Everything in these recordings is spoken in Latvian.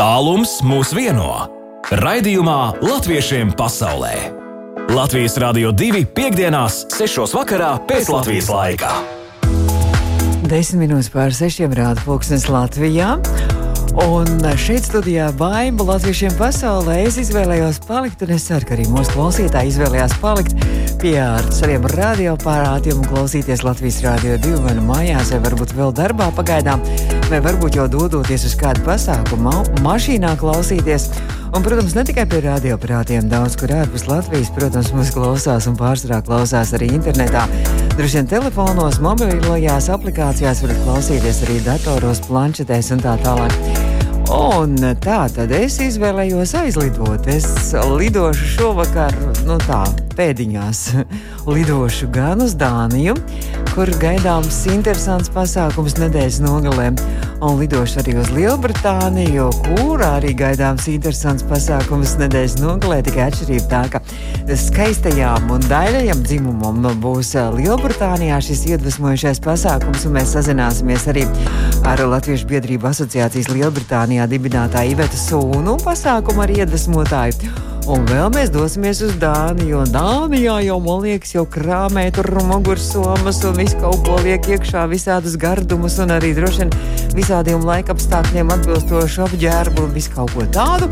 Tālums mūs vieno. Raidījumā Latviešiem pasaulē. Latvijas Rādio 2 piekdienās, 6. vakarā pēc Latvijas laika. Desmit minūtes pār sešiem rāda pulkstenis Latvijā. Un šeit studijā baiva latviešiem pasaulē es izvēlējos palikt, un es ceru, ka arī mūsu klausītāji izvēlējās palikt pie saviem radioaparātiem un klausīties Latvijas rādio divu vai nu mājās, vai varbūt vēl darbā pagaidām, vai varbūt jau dodoties uz kādu pasākumu, ma mašīnā klausīties. Un, protams, ne tikai pie radioaparātiem, daudz kur ārpus Latvijas, protams, mūs klausās un pārsvarā klausās arī internetā. Droši vien telefonos, mobilajās aplikācijās varat klausīties arī datoros, planšetēs un tā tālāk. Un tā tad es izvēlējos aizlidot. Es lidošu šovakar, nu tā, pēdiņās. Lidošu gan uz Dāniju, kur gaidāms interesants pasākums nedēļas nogalē, un lidošu arī uz Lielbritāniju, kur arī gaidāms interesants pasākums nedēļas nogalē. Tikai atšķirība tā, ka skaistajām un daļajam dzimumam būs Lielbritānijā šis iedvesmojošais pasākums, un mēs sazināsimies arī ar Latviešu biedrību asociācijas Lielbritānijā dibinātāju Ivetu Sūnu un pasākumu ar iedvesmotāju. Un vēl mēs dosimies uz Dāniju. Jo Dānijā jau, man liekas, jau krāmē tur mugursomas un visu kaut ko liek iekšā, visādus gardumus un arī droši vien visādiem laikapstākļiem atbilstošu apģērbu un visu kaut ko tādu.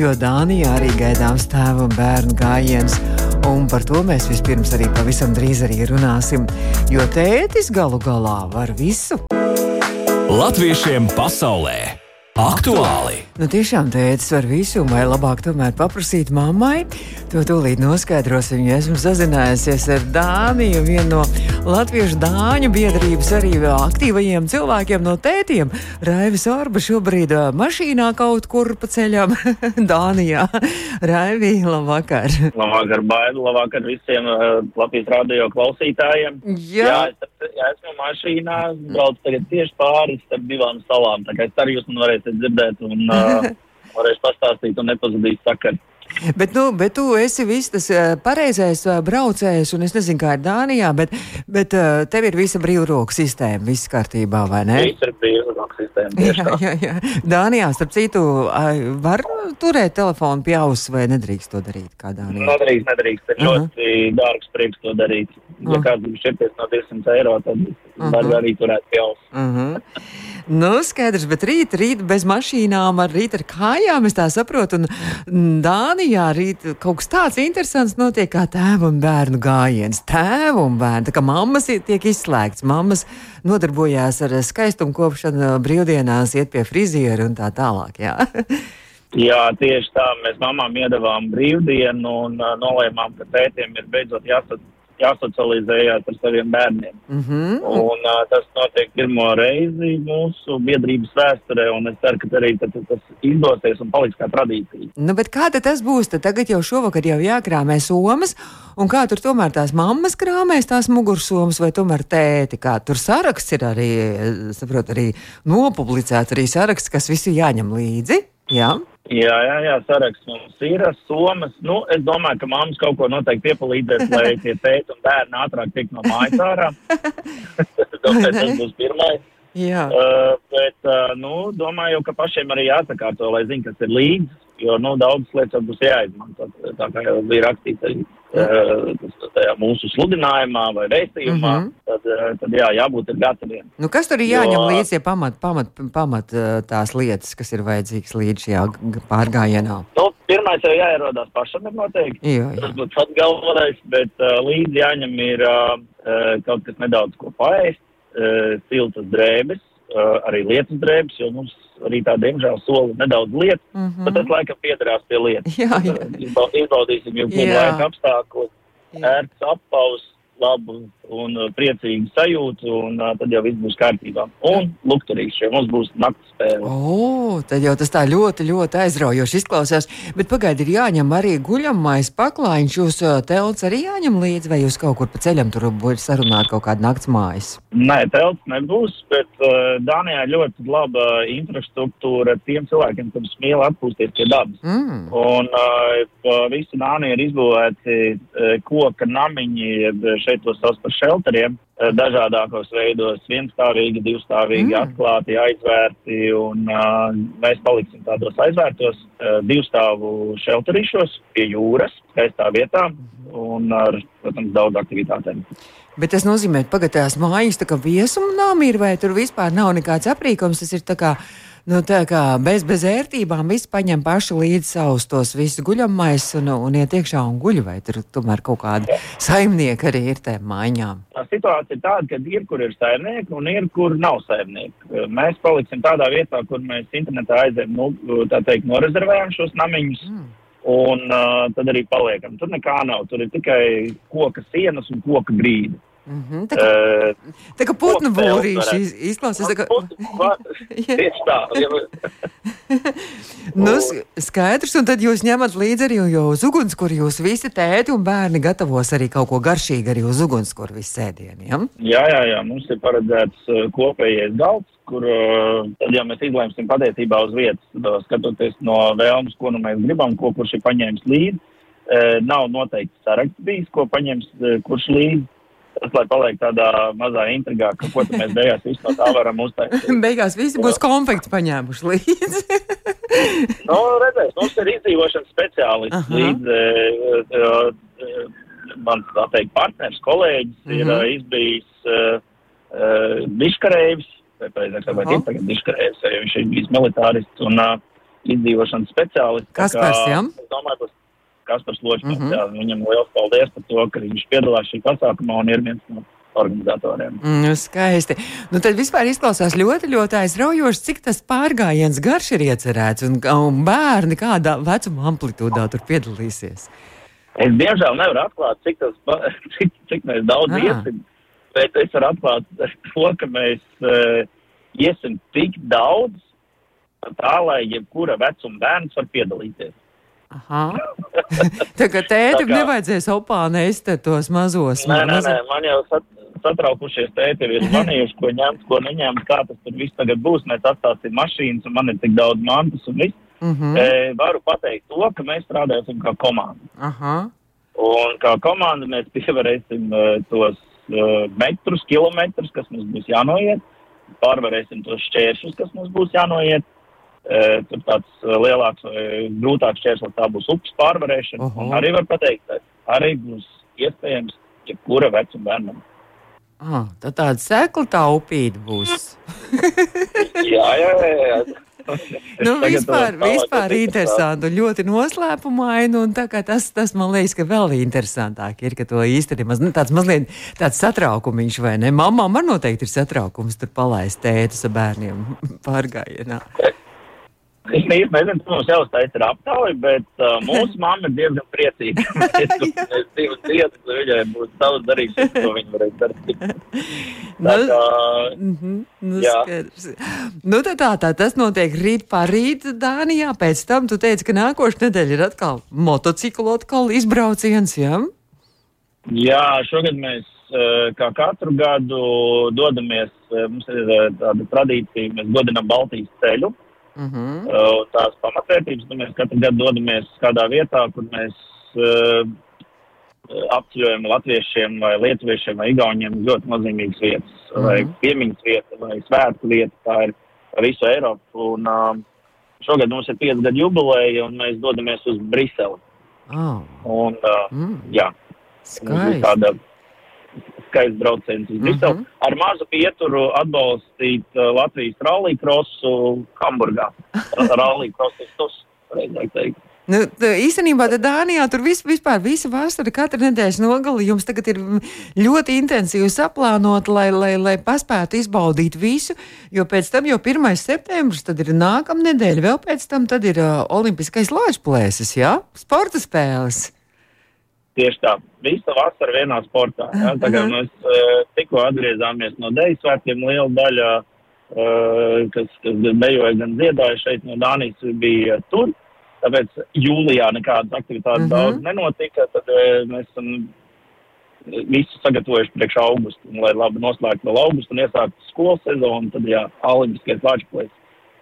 Jo Dānijā arī gaidāms tēva un bērnu gājiens. Un par to mēs vispirms arī pavisam drīz arī runāsim. Jo tētis galu galā var visu. Latviešiem pasaulē aktuāli! Nu, tiešām tēvs var visu, vai labāk tomēr paprasīt mammai. To tūlīt noskaidrosim. Ja esmu sazinājusies ar Dāniju, vienu no Latviešu dāņu biedrības arī aktīvajiem cilvēkiem no tētiem. Raivis Orba šobrīd mašīnā kaut kur pa ceļam Dānijā. Raivi, labvakar! Labvakar, Baidu, labvakar visiem uh, Latvijas radio klausītājiem. Jā. Jā, es, ja esmu mašīnā, braucu tagad tieši pāri starp divām salām, tā kā es arī jūs man varēsiet dzirdēt un uh, varēšu pastāstīt un nepazudīs sakari. Bet, nu, bet tu esi viss tas pareizais braucējs, un es nezinu, kā ir Dānijā, bet, bet tev ir visa brīvroka sistēma, viss kārtībā, vai ne? Viss ir brīvroka sistēma. Jā, jā, jā. Dānijā, starp citu, var turēt telefonu pie auss vai nedrīkst to darīt kā Dānijā? Nedrīkst, nedrīkst. Ir ļoti dārgs prieks to darīt. Ja kāds grib šķirties no 200 eiro, tad var Aha. arī turēt auss. Uh -huh. Nu, skaidrs, bet rīt, rīt bez mašīnām, ar rīt ar kājām, es tā saprotu. Un mm, Dānijā rīt kaut kas tāds interesants notiek kā tēva un bērnu gājiens. Tēva un bērnu, tā kā mammas tiek izslēgts. Mammas nodarbojās ar skaistumu kopšanu brīvdienās, iet pie friziera un tā tālāk. Jā. Jā, tieši tā. Mēs mamām iedavām brīvdienu un uh, nolēmām, ka tētiem ir beidzot jāsa, jāsocializējās ar saviem bērniem. Mm -hmm. Un uh, tas notiek pirmo reizi mūsu biedrības vēsturē, un es ceru, ka arī tad, tas izdosies un paliks kā tradīcija. Nu, kā tas būs? Tad tagad jau šovakar jau jākrāmē somas, un kā tur tomēr tās mammas krāmēs tās mugursomas, vai tomēr tēti? Kā tur saraksts ir arī, es saprotu, arī nopublicēts arī saraksts, kas visi jāņem līdzi. Jā, Jā, jā, jā, saraksts mums ir somas. Nu, es domāju, ka mammas kaut ko noteikti piepalīdzēs, lai tie tēti un bērni ātrāk tik no mājas ārā. Domāju, tas būs pirmais. Jā. Uh, bet, uh, nu, domāju, ka pašiem arī jāsakārto, lai zinātu, kas ir līdzi. Jo, nu, daudzas lietas būs jāizmanto. Tā kā jau bija rakstīts arī uh, tajā mūsu sludinājumā vai vēstījumā, Mhm. tad, uh, tad jā, jābūt gataviem. Nu, kas tur ir jāņem Jo- līdzi, ja pamat, pamat, pamat eh, tās lietas, kas ir vajadzīgas līdz šajā pārgājienā? Nu, pirmais jau jāierodās pašam ir noteikti. Jā, jā. Tas būtu pats galvenais, bet līdzi jāņem ir kaut kas nedaudz ko paēst, uh, siltas drēbes, uh, arī lietas drēbes, jo mums arī tā, diemžēl, sola nedaudz lietas, mm. -hmm. bet tas laikam piederās pie lietas. Jā, jā. Izbau- Izbaudīsim jau kādu laiku apstākļus, ērts apaus, labu un uh, priecīgu sajūtu, un uh, tad jau viss būs kārtībā. Un lukturīši, jo mums būs naktas spēle. O, tad jau tas tā ļoti, ļoti aizraujoši izklausās. Bet pagaidi, ir jāņem arī guļamais paklājiņš. Jūs eh, telts arī jāņem līdzi, vai jūs kaut kur pa ceļam tur būs sarunāt kaut kādu nakts mājas? Nē, telts nebūs, bet uh, Dānijā ļoti laba infrastruktūra tiem cilvēkiem, kas mīl atpūsties pie dabas. Mm. Un uh, pa visu Dāniju ir izbūvēti uh, koka namiņi, šeit to sauc par šelteriem uh, dažādākos veidos, vienstāvīgi, divstāvīgi, mm. atklāti, aizvērti, un uh, mēs paliksim tādos aizvērtos uh, divstāvu šelterīšos pie jūras, skaistā vietā un ar, protams, daudz aktivitātēm. Bet tas nozīmē, ka pagatās mājas tā kā viesumnām ir, vai tur vispār nav nekāds aprīkojums, tas ir tā kā Nu, tā kā bez, bez ērtībām viss paņem paši līdzi savus tos visus guļamais un, un iet iekšā un guļ, vai tur tomēr kaut kādi saimnieki arī ir tām mājām? Tā situācija ir tāda, ka ir, kur ir saimnieki un ir, kur nav saimnieki. Mēs paliksim tādā vietā, kur mēs internetā aizējām, nu, tā teikt, norezervējam šos namiņus. Mm. Un uh, tad arī paliekam. Tur nekā nav. Tur ir tikai koka sienas un koka grīda. Mm -hmm. Tā kā, uh, tā kā putnu būrīši izklausās. Kā... Tieši tā. nu, skaidrs, un tad jūs ņemat līdzi arī uz ugunskura. Jūs visi tēti un bērni gatavos arī kaut ko garšīgu arī uz ugunskura visu sēdieniem. Ja? Jā, jā, jā, mums ir paredzēts kopējais galds, kur tad, ja mēs izlēmsim patiesībā uz vietas, skatoties no vēlmes, ko nu mēs gribam, ko kurš ir paņēmis līdzi, nav noteikti saraksts bijis, ko paņems kurš līdzi. Tas, lai paliek tādā mazā intrigā, ka ko mēs beigās no tā varam uztaisīt. beigās visi būs konfekti paņēmuši līdzi. nu, redzēs, mums ir izdzīvošanas speciālists Aha. līdz, uh, uh, mans, teikt, partners, kolēģis uh -huh. ir uh, izbijis uh, uh, diškarējs, vai vai tagad diškarējs, jo viņš ir bijis militārists un uh, izdzīvošanas speciālists. Kas pēc tam? Es domāju, tas Kaspars Ločmans. Mm -hmm. Viņam liels paldies par to, ka viņš piedalās šī pasākumā un ir viens no organizatoriem. Mm, skaisti. Nu, tad vispār izklausās ļoti, ļoti aizraujoši, cik tas pārgājiens garš ir iecerēts un, un bērni kādā vecuma amplitūdā tur piedalīsies. Es diemžēl nevaru atklāt, cik, tas, cik, cik mēs daudz ah. iesim, bet es varu atklāt to, ka mēs uh, iesim tik daudz, tā lai jebkura vecuma bērns var piedalīties. Aha. tā kā tētim kā... nevajadzēs opā nest tos mazos. Nē, nē, nē, man jau sat, satraukušies tēti ir zvanījuši, ko ņemt, ko neņemt, kā tas tur viss tagad būs. Mēs atstāsim mašīnas un man ir tik daudz mantas un viss. Uh. -huh. e, varu pateikt to, ka mēs strādāsim kā komanda. Aha. Un kā komanda mēs pievarēsim uh, tos uh, metrus, kilometrus, kas mums būs jānoiet, pārvarēsim tos šķēršus, kas mums būs jānoiet. Eh, tur tāds eh, lielāks vai grūtāks šķērslis, tā būs upes pārvarēšana. Uh -huh. Arī var pateikt, ka arī būs iespējams jebkura vecuma bērnam. Ah, tā tāda sekla taupīta būs. jā, jā, jā. jā. nu, vispār, vispār interesanti un ļoti noslēpumaini. Tas, tas man liekas, ka vēl interesantāk ir, ka to īstenībā nu, tāds mazliet tāds satraukumiņš vai ne. Mamām man noteikti ir satraukums tur palaist tētus ar bērniem pārgājienā. Es īsti nezinu, kas mums ar aptauju, bet uh, mūsu mamma ir diezgan priecīga. Mēs divas dienas, lai viņai būtu savs darījums, ko viņa varēs darīt. Tā nu, kā, mm -hmm, nu, nu, tā, tā, tā, tas notiek rīt pār rīt Dānijā. Pēc tam tu teici, ka nākošais nedēļa ir atkal motociklu atkal izbrauciens, jā? Jā, šogad mēs uh, kā katru gadu dodamies, uh, mums ir tāda tradīcija, mēs godinam Baltijas ceļu. Uh -huh. uh, tās pamatvērtības, nu, mēs katru gadu dodamies kādā vietā, kur mēs uh, apceļojam latviešiem vai lietuviešiem vai igauniem ļoti nozīmīgas vietas, uh -huh. vai piemiņas vieta, vai svētku vieta, tā ir visu Eiropu. Un, uh, šogad mums ir 5 gadu jubileja, un mēs dodamies uz Briseli. Oh. Un, uh, mm. jā, tāda skaists brauciens uz Briselu. Mm -hmm. Ar mazu pieturu atbalstīt uh, Latvijas rallija krosu Hamburgā. rallija krosus, reizē teikt. Nu, īstenībā Dānijā tur vis, vispār visa vasara, katra nedēļas nogali jums tagad ir ļoti intensīvi saplānota, lai, lai, lai paspētu izbaudīt visu. Jo pēc tam jau 1. septembris, tad ir nākamā nedēļa, vēl pēc tam ir uh, Olimpiskais lāčplēsis, jā, sporta spēles. Tieši tā, visa vasara vienā sportā. Ja? Tagad mēs uh, tikko atgriezāmies no Dejas svētkiem, liela daļa, uh, kas, kas dejoja, gan dziedāja šeit no Dānijas, bija tur. Tāpēc jūlijā nekādas aktivitātes uh -huh. daudz nenotika. Tad uh, mēs esam visu sagatavojuši priekš augustu, un, lai labi noslēgtu vēl augustu un iesāktu skolas sezonu, tad jā, olimpiskais lāčplēs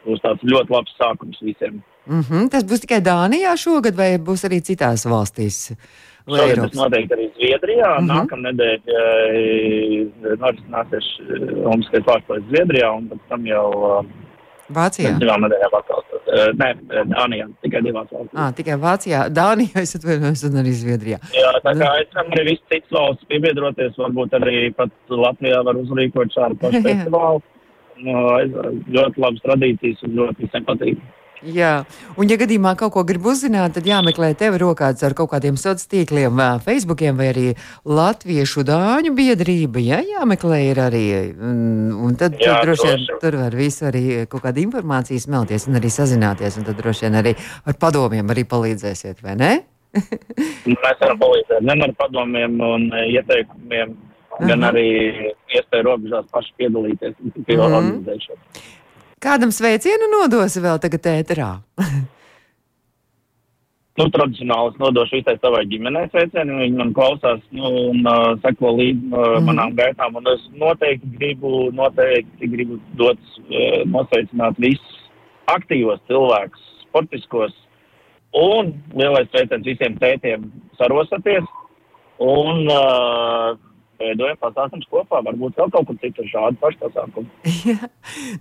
būs tāds ļoti labs sākums visiem. Mm -hmm. Tas būs tikai Dānijā šogad, vai būs arī citās valstīs? Šogad tas noteikti arī Zviedrijā. Mm -hmm. Nākamnedēļ uh, norisināsies Olimpiskais pārspēles Zviedrijā un pēc tam jau uh, Vācijā. Divām nedēļām. Uh, nē, Dānijā tikai divās valstīs. Ah, tikai Vācijā, Dānijā, es atvainojos, un arī Zviedrijā. Jā, tā kā aicinām arī visas citas valsts piebiedroties, varbūt arī pat Latvijā var uzrīkot šādu pašu festivālu. No, ļoti labas tradīcijas un ļoti visiem patīk. Jā, un, ja gadījumā kaut ko grib uzzināt, tad jāmeklē tevi rokās ar kaut kādiem sociāliem tīkliem, Facebookiem vai arī Latviešu dāņu biedrība. Jā, jāmeklē ir arī. Un, un tad jā, tur droši vien tur var visu arī kaut kādu informāciju smelties un arī sazināties. Un tad droši vien arī ar padomiem arī palīdzēsiet, vai ne? Mēs varam palīdzēt gan ar padomiem un ieteikumiem, gan Aha. arī iespēju robežās paši piedalīties pie mm. organizēšanas. Kādam sveicienu nodosi vēl tagad ēterā? nu, tradicionāli es nodošu visai savai ģimenei sveicienu. Viņi man klausās nu, un uh, seko līdzi uh, mm. manām gaitām. Un es noteikti gribu, noteikti gribu dot, uh, nosveicināt visus aktīvos cilvēkus, sportiskos. Un lielais sveiciens visiem tētiem sarosaties. Un uh, veidojam pasākums kopā. Varbūt vēl kaut kur citur šādu pašu pasākumu. Jā.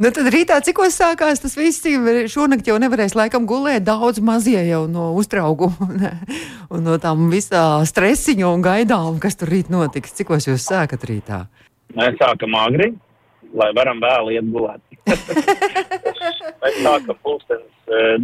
Nu tad rītā cikos sākās tas viss? Šonakt jau nevarēs laikam gulēt daudz mazie jau no uztraukuma un, no tām visā stresiņa un gaidām, kas tur rīt notiks. Cikos jūs sākat rītā? Mēs sākam agri, lai varam vēl iet gulēt. Mēs sākam pulkstenis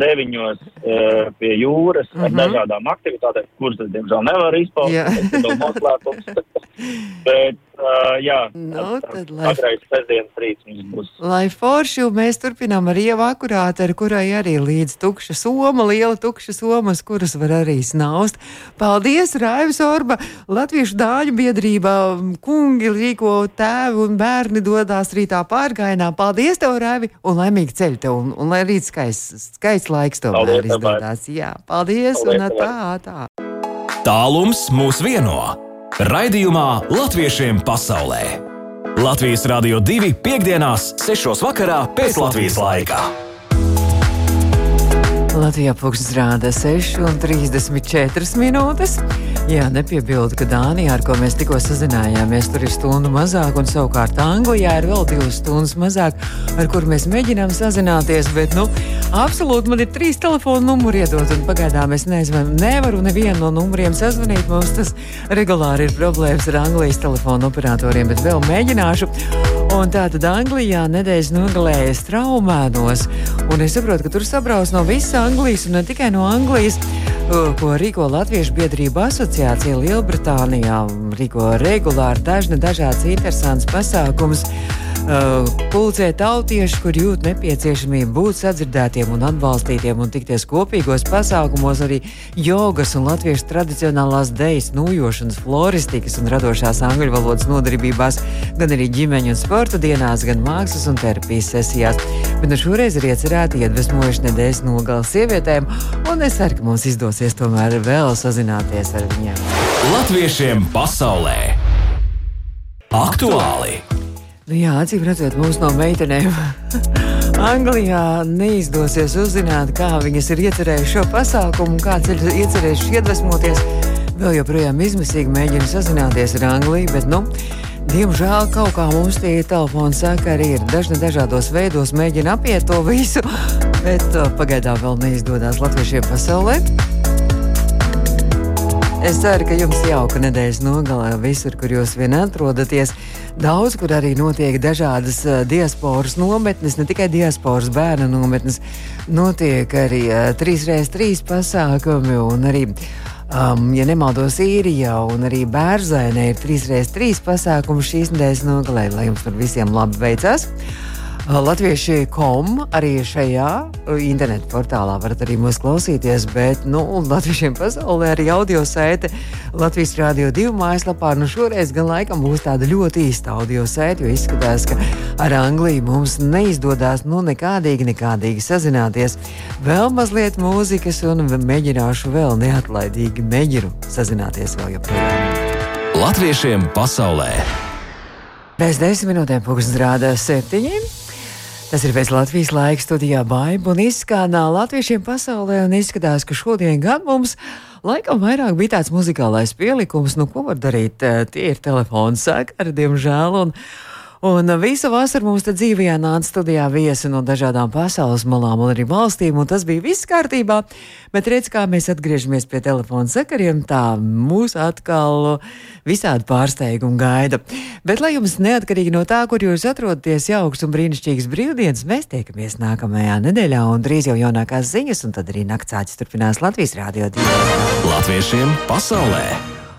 deviņos eh, pie jūras ar mhm. dažādām aktivitātēm, kuras es diemžēl nevaru izpaust. Tas ir noslēpums. Bet Uh, jā, nu, tad, lai, agrais sestdienas rīts mums būs. Lai forši, mēs turpinām ar Ievu akurāti, ar kurai arī līdz tukša soma, liela tukša somas, kuras var arī snaust. Paldies, Raivs Orba, Latviešu dāļu biedrībā, kungi rīko tēvi un bērni dodās rītā pārgainā. Paldies tev, Raivi, un laimīgi ceļ tev, un, un lai rīt skaists, skaists laiks tev vēl izdodās. Jā, paldies, paldies un tā, tā. Tālums mūs vieno. Raidījumā Latviešiem pasaulē. Latvijas Rādio 2.5.6. pēc Latvijas laika. Latvijā pūkstens rāda 6,34 minūtes. Jā, nepiebildu, ka Dānijā, ar ko mēs tikko sazinājāmies, tur ir stundu mazāk, un savukārt Anglijā ir vēl divas stundas mazāk, ar kur mēs mēģinām sazināties. Bet, nu, absolūti man ir trīs telefona numuri iedot, un pagaidām es nezinu, nevaru nevienu no numuriem sazvanīt. Mums tas regulāri ir problēmas ar Anglijas telefonu operatoriem, bet vēl mēģināšu. Un tā tad Anglijā nedēļas nogalējas traumēnos, un es saprotu, ka tur sabrauc no visas Anglijas un ne tikai no Anglijas ko rīko Latviešu biedrība asociācija Lielbritānijā. Rīko regulāri dažna dažādas interesantas pasākumus. Uh, pulcē tautieši, kur jūt nepieciešamību būt sadzirdētiem un atbalstītiem un tikties kopīgos pasākumos, arī jogas un latviešu tradicionālās dejas, nūjošanas, floristikas un radošās angļu valodas nodarbībās, gan arī ģimeņu un sporta dienās, gan mākslas un terapijas sesijās. Bet nu šoreiz ir iecerēti iedvesmojuši nedēļas nogalas sievietēm, un es ceru, ka mums izdosies tomēr vēl sazināties ar viņiem. Latviešiem pasaulē aktuāli! Nu jā, acīm redzot, mums no meitenēm Anglijā neizdosies uzzināt, kā viņas ir iecerējušas šo pasākumu, kāds ir iecerējušas iedvesmoties. Vēl joprojām izmisīgi mēģina sazināties ar Angliju, bet, nu, diemžēl kaut kā mums tie telefoni saka, arī ir dažni dažādos veidos mēģina apiet to visu, bet pagaidām vēl neizdodas latviešiem pasaulē. Es ceru, ka jums jauka nedēļas nogalē visur, kur jūs vien atrodaties. Daudz, kur arī notiek dažādas uh, diasporas nometnes, ne tikai diasporas bērnu nometnes, notiek arī uh, 3x3 pasākumi un arī. Um, ja nemaldos, īrijā un arī bērzainē ir 3x3 pasākumi šīs nedēļas nogalē, lai jums tur visiem labi veicas. Latvieši kom arī šajā internetu portālā varat arī mūs klausīties, bet nu, latviešiem pasaulē arī audio saite Latvijas Rādio 2 mājaslapā. Nu, šoreiz gan laikam būs tāda ļoti īsta audio saite, jo izskatās, ka ar Angliju mums neizdodas nu, nekādīgi, nekādīgi sazināties. Vēl mazliet mūzikas un mēģināšu vēl neatlaidīgi mēģinu sazināties vēl joprojām. Latviešiem pasaulē! Pēc desmit minūtēm pūkstens rāda septiņiem. Tas ir pēc Latvijas laika studijā Baiba un izskanā latviešiem pasaulē un izskatās, ka šodien gan mums laikam vairāk bija tāds muzikālais pielikums, nu ko var darīt, tie ir telefona sakari, diemžēl. Un, Un visu vasaru mums te dzīvajā nāca studijā viesi no dažādām pasaules malām un arī valstīm, un tas bija viss kārtībā. Bet redz, kā mēs atgriežamies pie telefona sakariem, tā mūs atkal visādi pārsteigumi gaida. Bet, lai jums neatkarīgi no tā, kur jūs atrodaties, jauks un brīnišķīgs brīvdienas, mēs tiekamies nākamajā nedēļā un drīz jau jaunākās ziņas, un tad arī naktsāķis turpinās Latvijas rādio 2. Latviešiem pasaulē!